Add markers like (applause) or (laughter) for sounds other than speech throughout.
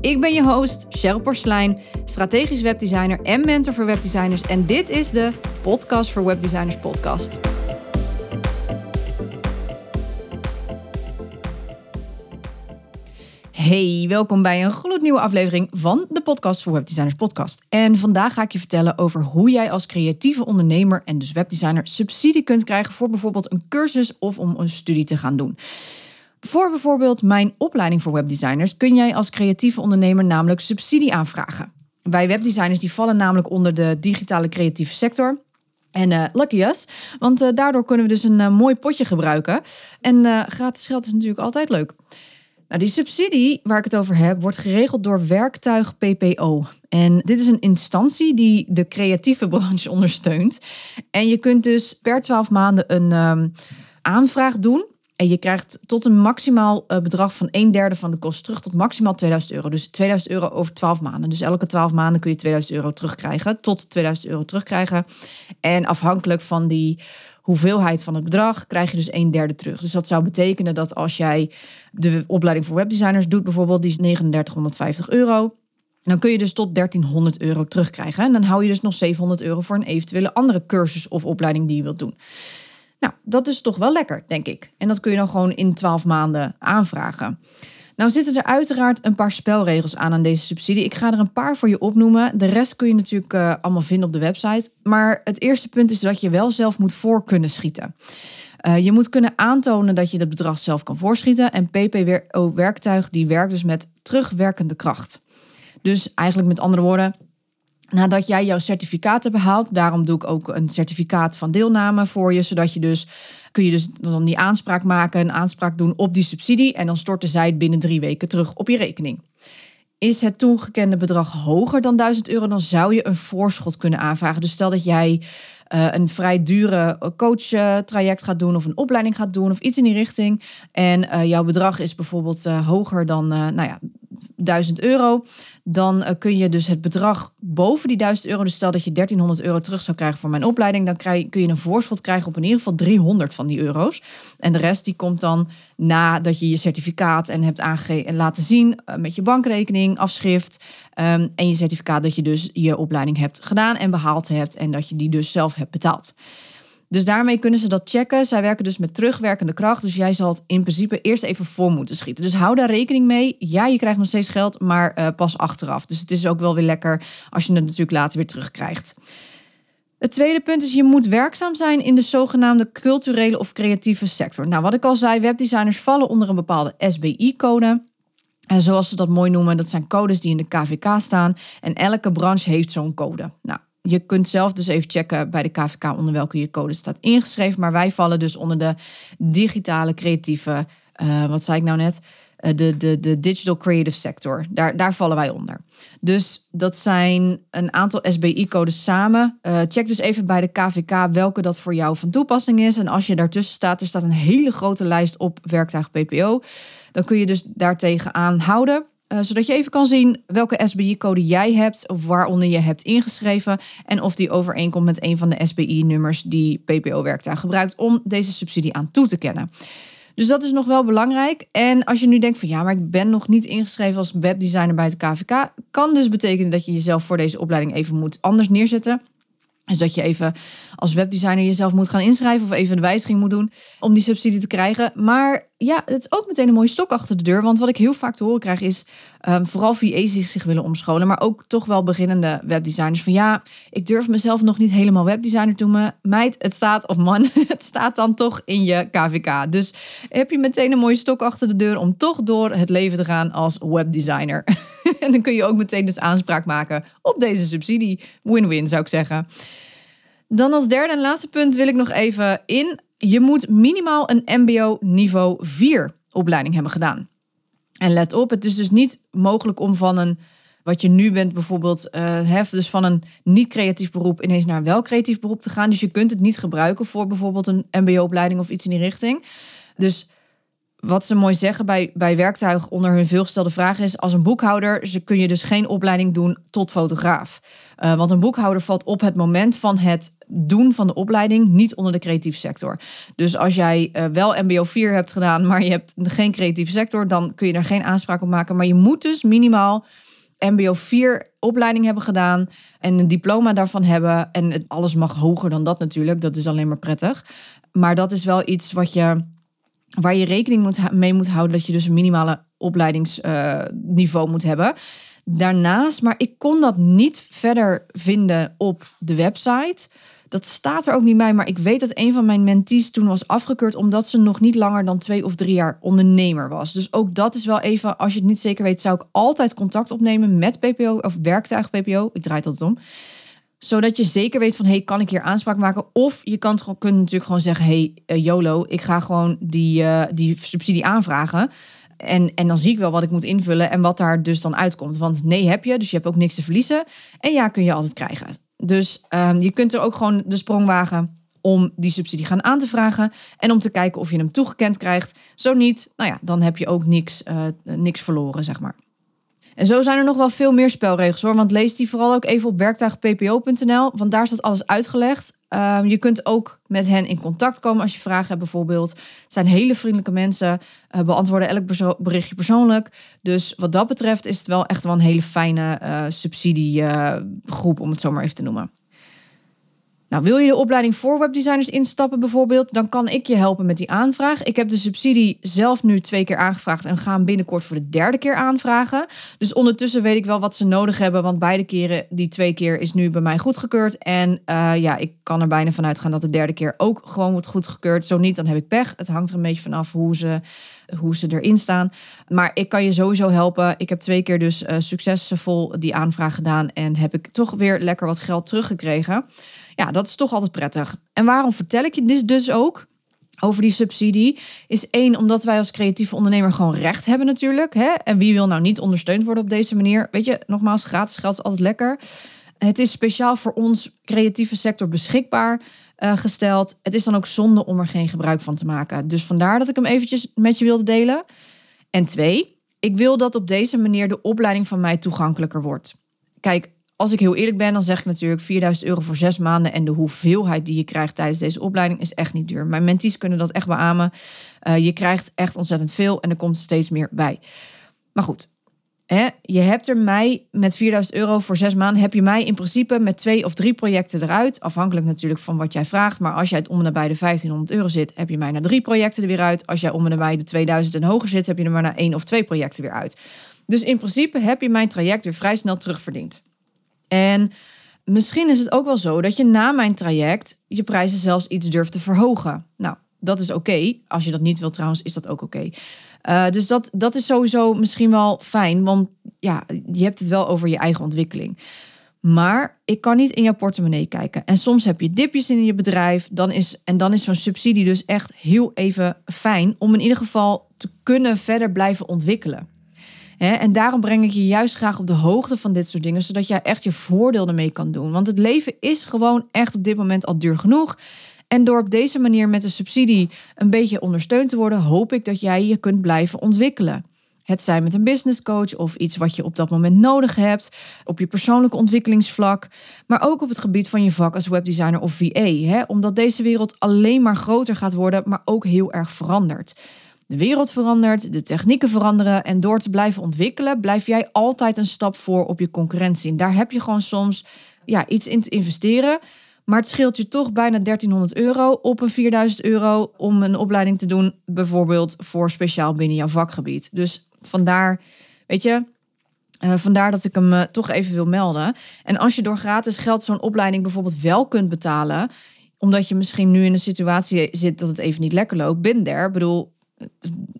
Ik ben je host, Cheryl Porslein, strategisch webdesigner en mentor voor webdesigners. En dit is de Podcast voor Webdesigners podcast. Hey, welkom bij een gloednieuwe aflevering van de Podcast voor Webdesigners podcast. En vandaag ga ik je vertellen over hoe jij als creatieve ondernemer en dus webdesigner subsidie kunt krijgen voor bijvoorbeeld een cursus of om een studie te gaan doen. Voor bijvoorbeeld mijn opleiding voor webdesigners kun jij als creatieve ondernemer namelijk subsidie aanvragen. Wij webdesigners die vallen namelijk onder de digitale creatieve sector. En uh, lucky us, want uh, daardoor kunnen we dus een uh, mooi potje gebruiken. En gratis geld is natuurlijk altijd leuk. Nou, die subsidie waar ik het over heb, wordt geregeld door Werktuig PPO. En dit is een instantie die de creatieve (laughs) branche ondersteunt. En je kunt dus per 12 maanden een um, aanvraag doen en je krijgt tot een maximaal uh, bedrag van een derde van de kosten terug tot maximaal 2000 euro. Dus 2000 euro over 12 maanden. Dus elke 12 maanden kun je 2000 euro terugkrijgen. Tot 2000 euro terugkrijgen. En afhankelijk van die hoeveelheid van het bedrag krijg je dus een derde terug. Dus dat zou betekenen dat als jij de opleiding voor webdesigners doet, bijvoorbeeld, die is 3950 euro. Dan kun je dus tot 1300 euro terugkrijgen. En dan hou je dus nog 700 euro voor een eventuele andere cursus of opleiding die je wilt doen. Nou, dat is toch wel lekker, denk ik. En dat kun je dan gewoon in 12 maanden aanvragen. Nou zitten er uiteraard een paar spelregels aan aan deze subsidie. Ik ga er een paar voor je opnoemen. De rest kun je natuurlijk uh, allemaal vinden op de website. Maar het eerste punt is dat je wel zelf moet voor kunnen schieten. Uh, je moet kunnen aantonen dat je het bedrag zelf kan voorschieten. En PPO-werktuig die werkt dus met terugwerkende kracht. Dus eigenlijk met andere woorden, Nadat jij jouw certificaat hebt behaald, daarom doe ik ook een certificaat van deelname voor je, zodat je dus kun je dus dan die aanspraak maken, een aanspraak doen op die subsidie en dan storten zij binnen drie weken terug op je rekening. Is het toegekende bedrag hoger dan 1000 euro, dan zou je een voorschot kunnen aanvragen. Dus stel dat jij uh, een vrij dure coachtraject gaat doen of een opleiding gaat doen of iets in die richting. En jouw bedrag is bijvoorbeeld hoger dan nou ja, 1000 euro dan uh, kun je dus het bedrag boven die 1000 euro, dus stel dat je 1300 euro terug zou krijgen voor mijn opleiding, dan krijg, kun je een voorschot krijgen op in ieder geval 300 van die euro's. En de rest die komt dan nadat je je certificaat en hebt aangegeven en laten zien uh, met je bankrekening, afschrift um, en je certificaat dat je dus je opleiding hebt gedaan en behaald hebt en dat je die dus zelf hebt betaald. Dus daarmee kunnen ze dat checken. Zij werken dus met terugwerkende kracht. Dus jij zal het in principe eerst even voor moeten schieten. Dus hou daar rekening mee. Ja, je krijgt nog steeds geld, maar uh, pas achteraf. Dus het is ook wel weer lekker als je het natuurlijk later weer terugkrijgt. Het tweede punt is, je moet werkzaam zijn in de zogenaamde culturele of creatieve sector. Nou, wat ik al zei, webdesigners vallen onder een bepaalde SBI-code. En zoals ze dat mooi noemen, dat zijn codes die in de KVK staan. En elke branche heeft zo'n code. Nou, je kunt zelf dus even checken bij de KVK onder welke je code staat ingeschreven. Maar wij vallen dus onder de digitale creatieve, uh, wat zei ik nou net? Uh, de, de, de digital creative sector. Daar, daar vallen wij onder. Dus dat zijn een aantal SBI-codes samen. Uh, check dus even bij de KVK welke dat voor jou van toepassing is. En als je daartussen staat, er staat een hele grote lijst op werktuig PPO. Dan kun je dus daartegen aanhouden. Uh, zodat je even kan zien welke SBI-code jij hebt of waaronder je hebt ingeschreven en of die overeenkomt met een van de SBI-nummers die PPO-werktuig gebruikt om deze subsidie aan toe te kennen. Dus dat is nog wel belangrijk. En als je nu denkt van ja, maar ik ben nog niet ingeschreven als webdesigner bij het KVK, kan dus betekenen dat je jezelf voor deze opleiding even moet anders neerzetten. Dus dat je even als webdesigner jezelf moet gaan inschrijven of even een wijziging moet doen om die subsidie te krijgen. Maar ja, het is ook meteen een mooie stok achter de deur. Want wat ik heel vaak te horen krijg is, um, vooral VA's die zich willen omscholen, maar ook toch wel beginnende webdesigners. Van ja, ik durf mezelf nog niet helemaal webdesigner te noemen. Meid, het staat, of man, (laughs) het staat dan toch in je KVK. Dus heb je meteen een mooie stok achter de deur om toch door het leven te gaan als webdesigner. (laughs) en dan kun je ook meteen dus aanspraak maken op deze subsidie. Win-win zou ik zeggen. Dan als derde en laatste punt wil ik nog even in. Je moet minimaal een MBO niveau 4 opleiding hebben gedaan. En let op, het is dus niet mogelijk om van een wat je nu bent bijvoorbeeld, uh, hef, dus van een niet-creatief beroep ineens naar een wel creatief beroep te gaan. Dus je kunt het niet gebruiken voor bijvoorbeeld een MBO-opleiding of iets in die richting. Dus wat ze mooi zeggen bij, bij werktuig onder hun veelgestelde vraag is: als een boekhouder ze kun je dus geen opleiding doen tot fotograaf. Uh, want een boekhouder valt op het moment van het doen van de opleiding niet onder de creatieve sector. Dus als jij uh, wel MBO 4 hebt gedaan, maar je hebt geen creatieve sector, dan kun je er geen aanspraak op maken. Maar je moet dus minimaal MBO 4 opleiding hebben gedaan en een diploma daarvan hebben. En alles mag hoger dan dat natuurlijk, dat is alleen maar prettig. Maar dat is wel iets wat je waar je rekening moet, mee moet houden dat je dus een minimale opleidingsniveau uh, moet hebben. Daarnaast, maar ik kon dat niet verder vinden op de website. Dat staat er ook niet bij, maar ik weet dat een van mijn mentees toen was afgekeurd omdat ze nog niet langer dan twee of drie jaar ondernemer was. Dus ook dat is wel even, als je het niet zeker weet, zou ik altijd contact opnemen met PPO of werktuig PPO. Ik draai het altijd om zodat je zeker weet van, hey, kan ik hier aanspraak maken? Of je kan kunt natuurlijk gewoon zeggen, hey, uh, YOLO, ik ga gewoon die, uh, die subsidie aanvragen. En, en dan zie ik wel wat ik moet invullen en wat daar dus dan uitkomt. Want nee heb je, dus je hebt ook niks te verliezen. En ja kun je altijd krijgen. Dus um, je kunt er ook gewoon de sprong wagen om die subsidie gaan aan te vragen. En om te kijken of je hem toegekend krijgt. Zo niet, nou ja, dan heb je ook niks, uh, niks verloren, zeg maar. En zo zijn er nog wel veel meer spelregels hoor. Want lees die vooral ook even op werktuigppo.nl. Want daar staat alles uitgelegd. Um, je kunt ook met hen in contact komen als je vragen hebt bijvoorbeeld. Het zijn hele vriendelijke mensen. Uh, beantwoorden elk berichtje persoonlijk. Dus wat dat betreft is het wel echt wel een hele fijne uh, subsidiegroep. Om het zo maar even te noemen. Nou, wil je de opleiding voor webdesigners instappen bijvoorbeeld, dan kan ik je helpen met die aanvraag. Ik heb de subsidie zelf nu twee keer aangevraagd en ga hem binnenkort voor de derde keer aanvragen. Dus ondertussen weet ik wel wat ze nodig hebben, want beide keren, die twee keer, is nu bij mij goedgekeurd. En uh, ja, ik kan er bijna van uitgaan dat de derde keer ook gewoon wordt goedgekeurd. Zo niet, dan heb ik pech. Het hangt er een beetje vanaf hoe ze hoe ze erin staan. Maar ik kan je sowieso helpen. Ik heb twee keer dus uh, succesvol die aanvraag gedaan en heb ik toch weer lekker wat geld teruggekregen. Ja, dat is toch altijd prettig. En waarom vertel ik je dit dus ook? over die subsidie is één, omdat wij als creatieve ondernemer gewoon recht hebben natuurlijk. Hè? En wie wil nou niet ondersteund worden op deze manier? Weet je, nogmaals, gratis geld is altijd lekker. Het is speciaal voor ons creatieve sector beschikbaar uh, gesteld. Het is dan ook zonde om er geen gebruik van te maken. Dus vandaar dat ik hem eventjes met je wilde delen. En twee, ik wil dat op deze manier de opleiding van mij toegankelijker wordt. Kijk, als ik heel eerlijk ben, dan zeg ik natuurlijk 4000 euro voor zes maanden. En de hoeveelheid die je krijgt tijdens deze opleiding is echt niet duur. Mijn mentees kunnen dat echt beamen. Uh, je krijgt echt ontzettend veel en er komt steeds meer bij. Maar goed, hè, je hebt er mij met 4000 euro voor zes maanden, heb je mij in principe met twee of drie projecten eruit. Afhankelijk natuurlijk van wat jij vraagt. Maar als jij het om en nabij de 1500 euro zit, heb je mij naar drie projecten er weer uit. Als jij om en nabij de 2000 en hoger zit, heb je er maar naar één of twee projecten weer uit. Dus in principe heb je mijn traject weer vrij snel terugverdiend. En misschien is het ook wel zo dat je na mijn traject je prijzen zelfs iets durft te verhogen. Nou, dat is oké. Als je dat niet wilt trouwens, is dat ook oké. Uh, dus dat, dat is sowieso misschien wel fijn, want ja, je hebt het wel over je eigen ontwikkeling. Maar ik kan niet in jouw portemonnee kijken. En soms heb je dipjes in je bedrijf. Dan is, en dan is zo'n subsidie dus echt heel even fijn om in ieder geval te kunnen verder blijven ontwikkelen. En daarom breng ik je juist graag op de hoogte van dit soort dingen, zodat jij echt je voordeel ermee kan doen. Want het leven is gewoon echt op dit moment al duur genoeg. En door op deze manier met de subsidie een beetje ondersteund te worden, hoop ik dat jij je kunt blijven ontwikkelen. Het zij met een business coach of iets wat je op dat moment nodig hebt, op je persoonlijke ontwikkelingsvlak, maar ook op het gebied van je vak als webdesigner of VA. Hè? Omdat deze wereld alleen maar groter gaat worden, maar ook heel erg verandert. De wereld verandert, de technieken veranderen en door te blijven ontwikkelen blijf jij altijd een stap voor op je concurrentie. En daar heb je gewoon soms ja, iets in te investeren. Maar het scheelt je toch bijna 1300 euro op een 4000 euro om een opleiding te doen, bijvoorbeeld voor speciaal binnen jouw vakgebied. Dus vandaar, weet je, uh, vandaar dat ik hem uh, toch even wil melden. En als je door gratis geld zo'n opleiding bijvoorbeeld wel kunt betalen, omdat je misschien nu in een situatie zit dat het even niet lekker loopt, ben there. bedoel,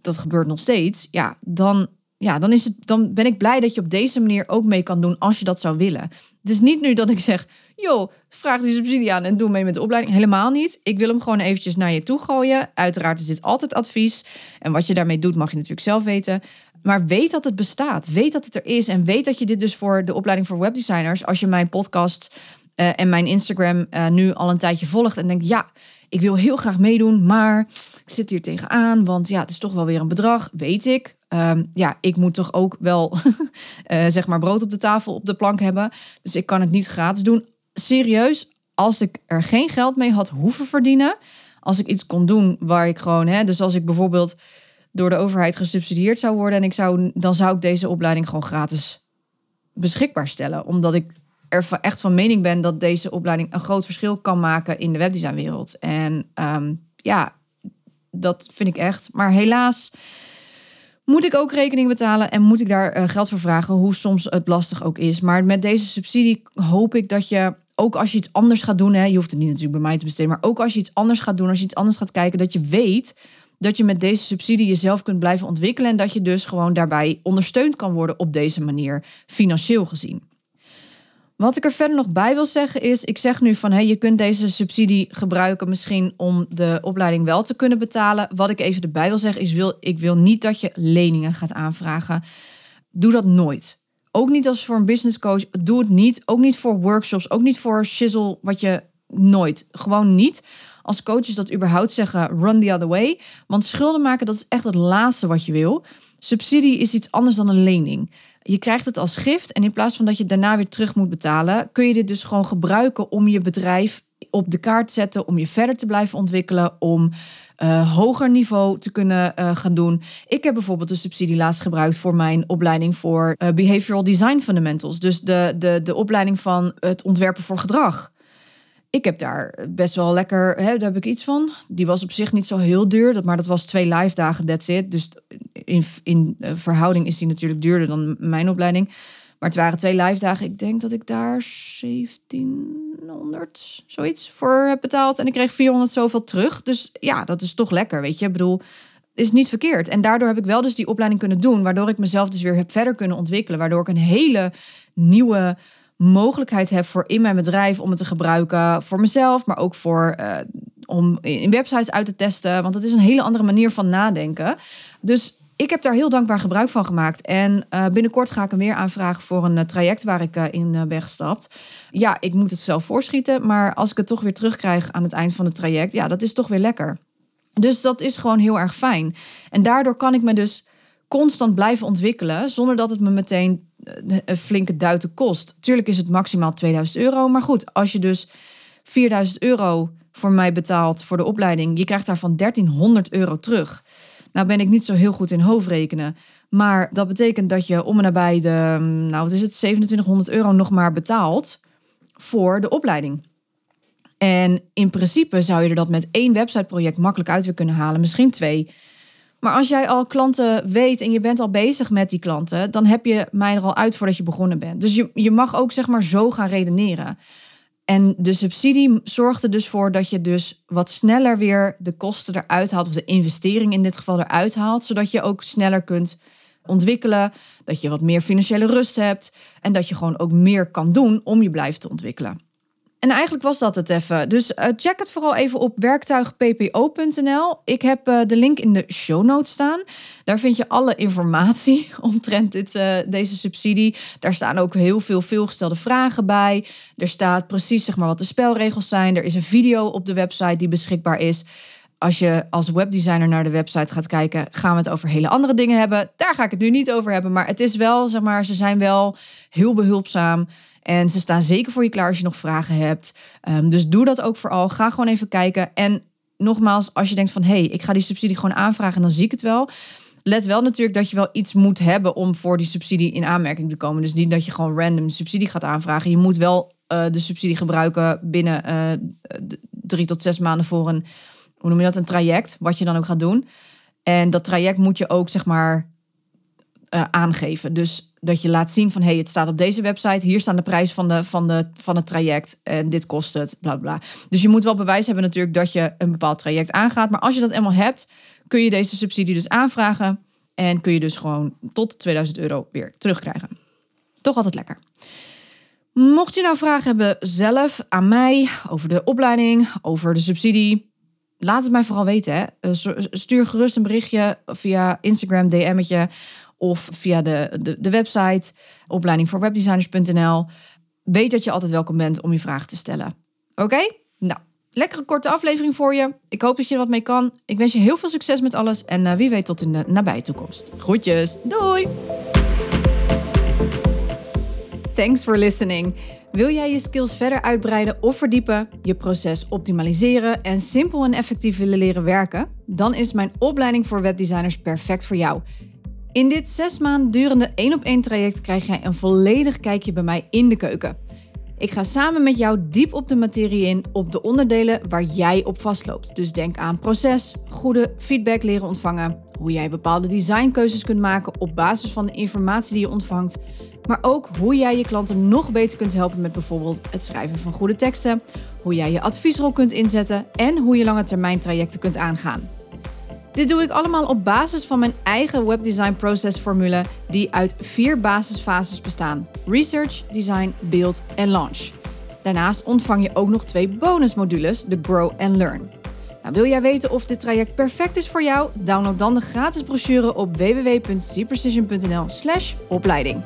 dat gebeurt nog steeds, ja, dan, ja, dan, is het, dan ben ik blij dat je op deze manier ook mee kan doen als je dat zou willen. Het is niet nu dat ik zeg, joh, vraag die subsidie aan en doe mee met de opleiding. Helemaal niet. Ik wil hem gewoon eventjes naar je toe gooien. Uiteraard is dit altijd advies. En wat je daarmee doet mag je natuurlijk zelf weten. Maar weet dat het bestaat. Weet dat het er is. En weet dat je dit dus voor de opleiding voor webdesigners, als je mijn podcast uh, en mijn Instagram uh, nu al een tijdje volgt en denkt, ja, ik wil heel graag meedoen, maar ik zit hier tegenaan, want ja, het is toch wel weer een bedrag, weet ik. Um, ja, ik moet toch ook wel, uh, (laughs) zeg maar, brood op de tafel, op de plank hebben. Dus ik kan het niet gratis doen. Serieus, als ik er geen geld mee had hoeven verdienen, als ik iets kon doen waar ik gewoon, hè, dus als ik bijvoorbeeld door de overheid gesubsidieerd zou worden en ik zou, dan zou ik deze opleiding gewoon gratis beschikbaar stellen, omdat ik er echt van mening ben dat deze opleiding een groot verschil kan maken in de webdesignwereld. En um, ja, dat vind ik echt. Maar helaas moet ik ook rekening betalen en moet ik daar uh, geld voor vragen, hoe soms het lastig ook is. Maar met deze subsidie hoop ik dat je ook als je iets anders gaat doen, hè, je hoeft het niet natuurlijk bij mij te besteden, maar ook als je iets anders gaat doen, als je iets anders gaat kijken, dat je weet dat je met deze subsidie jezelf kunt blijven ontwikkelen en dat je dus gewoon daarbij ondersteund kan worden op deze manier, financieel gezien. Wat ik er verder nog bij wil zeggen is, ik zeg nu van hey, je kunt deze subsidie gebruiken misschien om de opleiding wel te kunnen betalen. Wat ik even erbij wil zeggen is, wil, ik wil niet dat je leningen gaat aanvragen. Doe dat nooit. Ook niet als voor een business coach. Doe het niet. Ook niet voor workshops. Ook niet voor shizzle. Wat je nooit. Gewoon niet. Als coaches dat überhaupt zeggen, run the other way. Want schulden maken, dat is echt het laatste wat je wil. Subsidie is iets anders dan een lening. Je krijgt het als gift en in plaats van dat je daarna weer terug moet betalen, kun je dit dus gewoon gebruiken om je bedrijf op de kaart te zetten, om je verder te blijven ontwikkelen, om uh, hoger niveau te kunnen uh, gaan doen. Ik heb bijvoorbeeld de subsidie laatst gebruikt voor mijn opleiding voor uh, Behavioral Design Fundamentals. Dus de, de, de opleiding van het ontwerpen voor gedrag ik heb daar best wel lekker, hè, daar heb ik iets van. Die was op zich niet zo heel duur, maar dat was twee live dagen, that's it. Dus in, in eh, verhouding is die natuurlijk duurder dan mijn opleiding. Maar het waren twee live dagen. Ik denk dat ik daar 1700 zoiets voor heb betaald. En ik kreeg 400 zoveel terug. Dus ja, dat is toch lekker, weet je. Ik bedoel, is niet verkeerd. En daardoor heb ik wel dus die opleiding kunnen doen. Waardoor ik mezelf dus weer heb verder kunnen ontwikkelen. Waardoor ik een hele nieuwe mogelijkheid heb voor in mijn bedrijf om het te gebruiken voor mezelf, maar ook voor uh, om in websites uit te testen. Want het is een hele andere manier van nadenken. Dus ik heb daar heel dankbaar gebruik van gemaakt. En uh, binnenkort ga ik hem weer aanvragen voor een uh, traject waar ik in ben gestapt. Ja, ik moet het zelf voorschieten. Maar als ik het toch weer terugkrijg aan het eind van het traject, ja, dat is toch weer lekker. Dus dat is gewoon heel erg fijn. En daardoor kan ik me dus constant blijven ontwikkelen zonder dat het me meteen eh, een flinke duiten kost. Tuurlijk is het maximaal 2000 euro, maar goed, als je dus 4000 euro voor mij betaalt voor de opleiding, je krijgt daarvan 1300 euro terug. Nou ben ik niet zo heel goed in hoofdrekenen, maar dat betekent dat je om en nabij de, nou wat is het, 2700 euro nog maar betaalt voor de opleiding. En in principe zou je er dat met één websiteproject makkelijk uit weer kunnen halen, misschien twee. Maar als jij al klanten weet en je bent al bezig met die klanten, dan heb je mij er al uit voordat je begonnen bent. Dus je, je mag ook zeg maar zo gaan redeneren. En de subsidie zorgt er dus voor dat je dus wat sneller weer de kosten eruit haalt, of de investering in dit geval eruit haalt, zodat je ook sneller kunt ontwikkelen, dat je wat meer financiële rust hebt en dat je gewoon ook meer kan doen om je blijven te ontwikkelen. En eigenlijk was dat het even. Dus uh, check het vooral even op werktuigppo.nl. Ik heb uh, de link in de show notes staan. Daar vind je alle informatie (laughs) omtrent dit, uh, deze subsidie. Daar staan ook heel veel veelgestelde vragen bij. Er staat precies zeg maar, wat de spelregels zijn. Er is een video op de website die beschikbaar is. Als je als webdesigner naar de website gaat kijken, gaan we het over hele andere dingen hebben. Daar ga ik het nu niet over hebben. Maar het is wel, zeg maar, ze zijn wel heel behulpzaam. En ze staan zeker voor je klaar als je nog vragen hebt. Um, dus doe dat ook vooral. Ga gewoon even kijken. En nogmaals, als je denkt van hé, hey, ik ga die subsidie gewoon aanvragen en dan zie ik het wel. Let wel natuurlijk dat je wel iets moet hebben om voor die subsidie in aanmerking te komen. Dus niet dat je gewoon random subsidie gaat aanvragen. Je moet wel uh, de subsidie gebruiken binnen uh, drie tot zes maanden voor een, hoe noem je dat, een traject, wat je dan ook gaat doen. En dat traject moet je ook zeg maar uh, aangeven. Dus dat je laat zien van hey, het staat op deze website, hier staan de prijzen van, de, van, de, van het traject en dit kost het, bla bla. Dus je moet wel bewijs hebben natuurlijk dat je een bepaald traject aangaat. Maar als je dat eenmaal hebt, kun je deze subsidie dus aanvragen en kun je dus gewoon tot 2000 euro weer terugkrijgen. Toch altijd lekker. Mocht je nou vragen hebben zelf aan mij over de opleiding, over de subsidie, laat het mij vooral weten. Hè. Eh, stuur gerust een berichtje via Instagram, DM'tje of via de, de, de website opleidingvoorwebdesigners.nl. Weet dat je altijd welkom bent om je vragen te stellen. Oké? Nou, lekkere korte aflevering voor je. Ik hoop dat je er wat mee kan. Ik wens je heel veel succes met alles en uh, wie weet tot in de nabije toekomst. Groetjes. Doei! Thanks for listening. Wil jij je skills verder uitbreiden of verdiepen, je proces optimaliseren en simpel en effectief willen leren werken? Dan is mijn opleiding voor webdesigners perfect voor jou. In dit zes maanden durende één op één traject krijg jij een volledig kijkje bij mij in de keuken. Ik ga samen met jou diep op de materie in, op de onderdelen waar jij op vastloopt. Dus denk aan proces, goede feedback leren ontvangen, hoe jij bepaalde designkeuzes kunt maken op basis van de informatie die je ontvangt, maar ook hoe jij je klanten nog beter kunt helpen met bijvoorbeeld het schrijven van goede teksten, hoe jij je adviesrol kunt inzetten en hoe je lange termijn trajecten kunt aangaan. Dit doe ik allemaal op basis van mijn eigen webdesign processformule die uit vier basisfases bestaan: research, design, build en launch. Daarnaast ontvang je ook nog twee bonusmodules, de Grow and Learn. Nou, wil jij weten of dit traject perfect is voor jou? Download dan de gratis brochure op www.cprecision.nl/opleiding.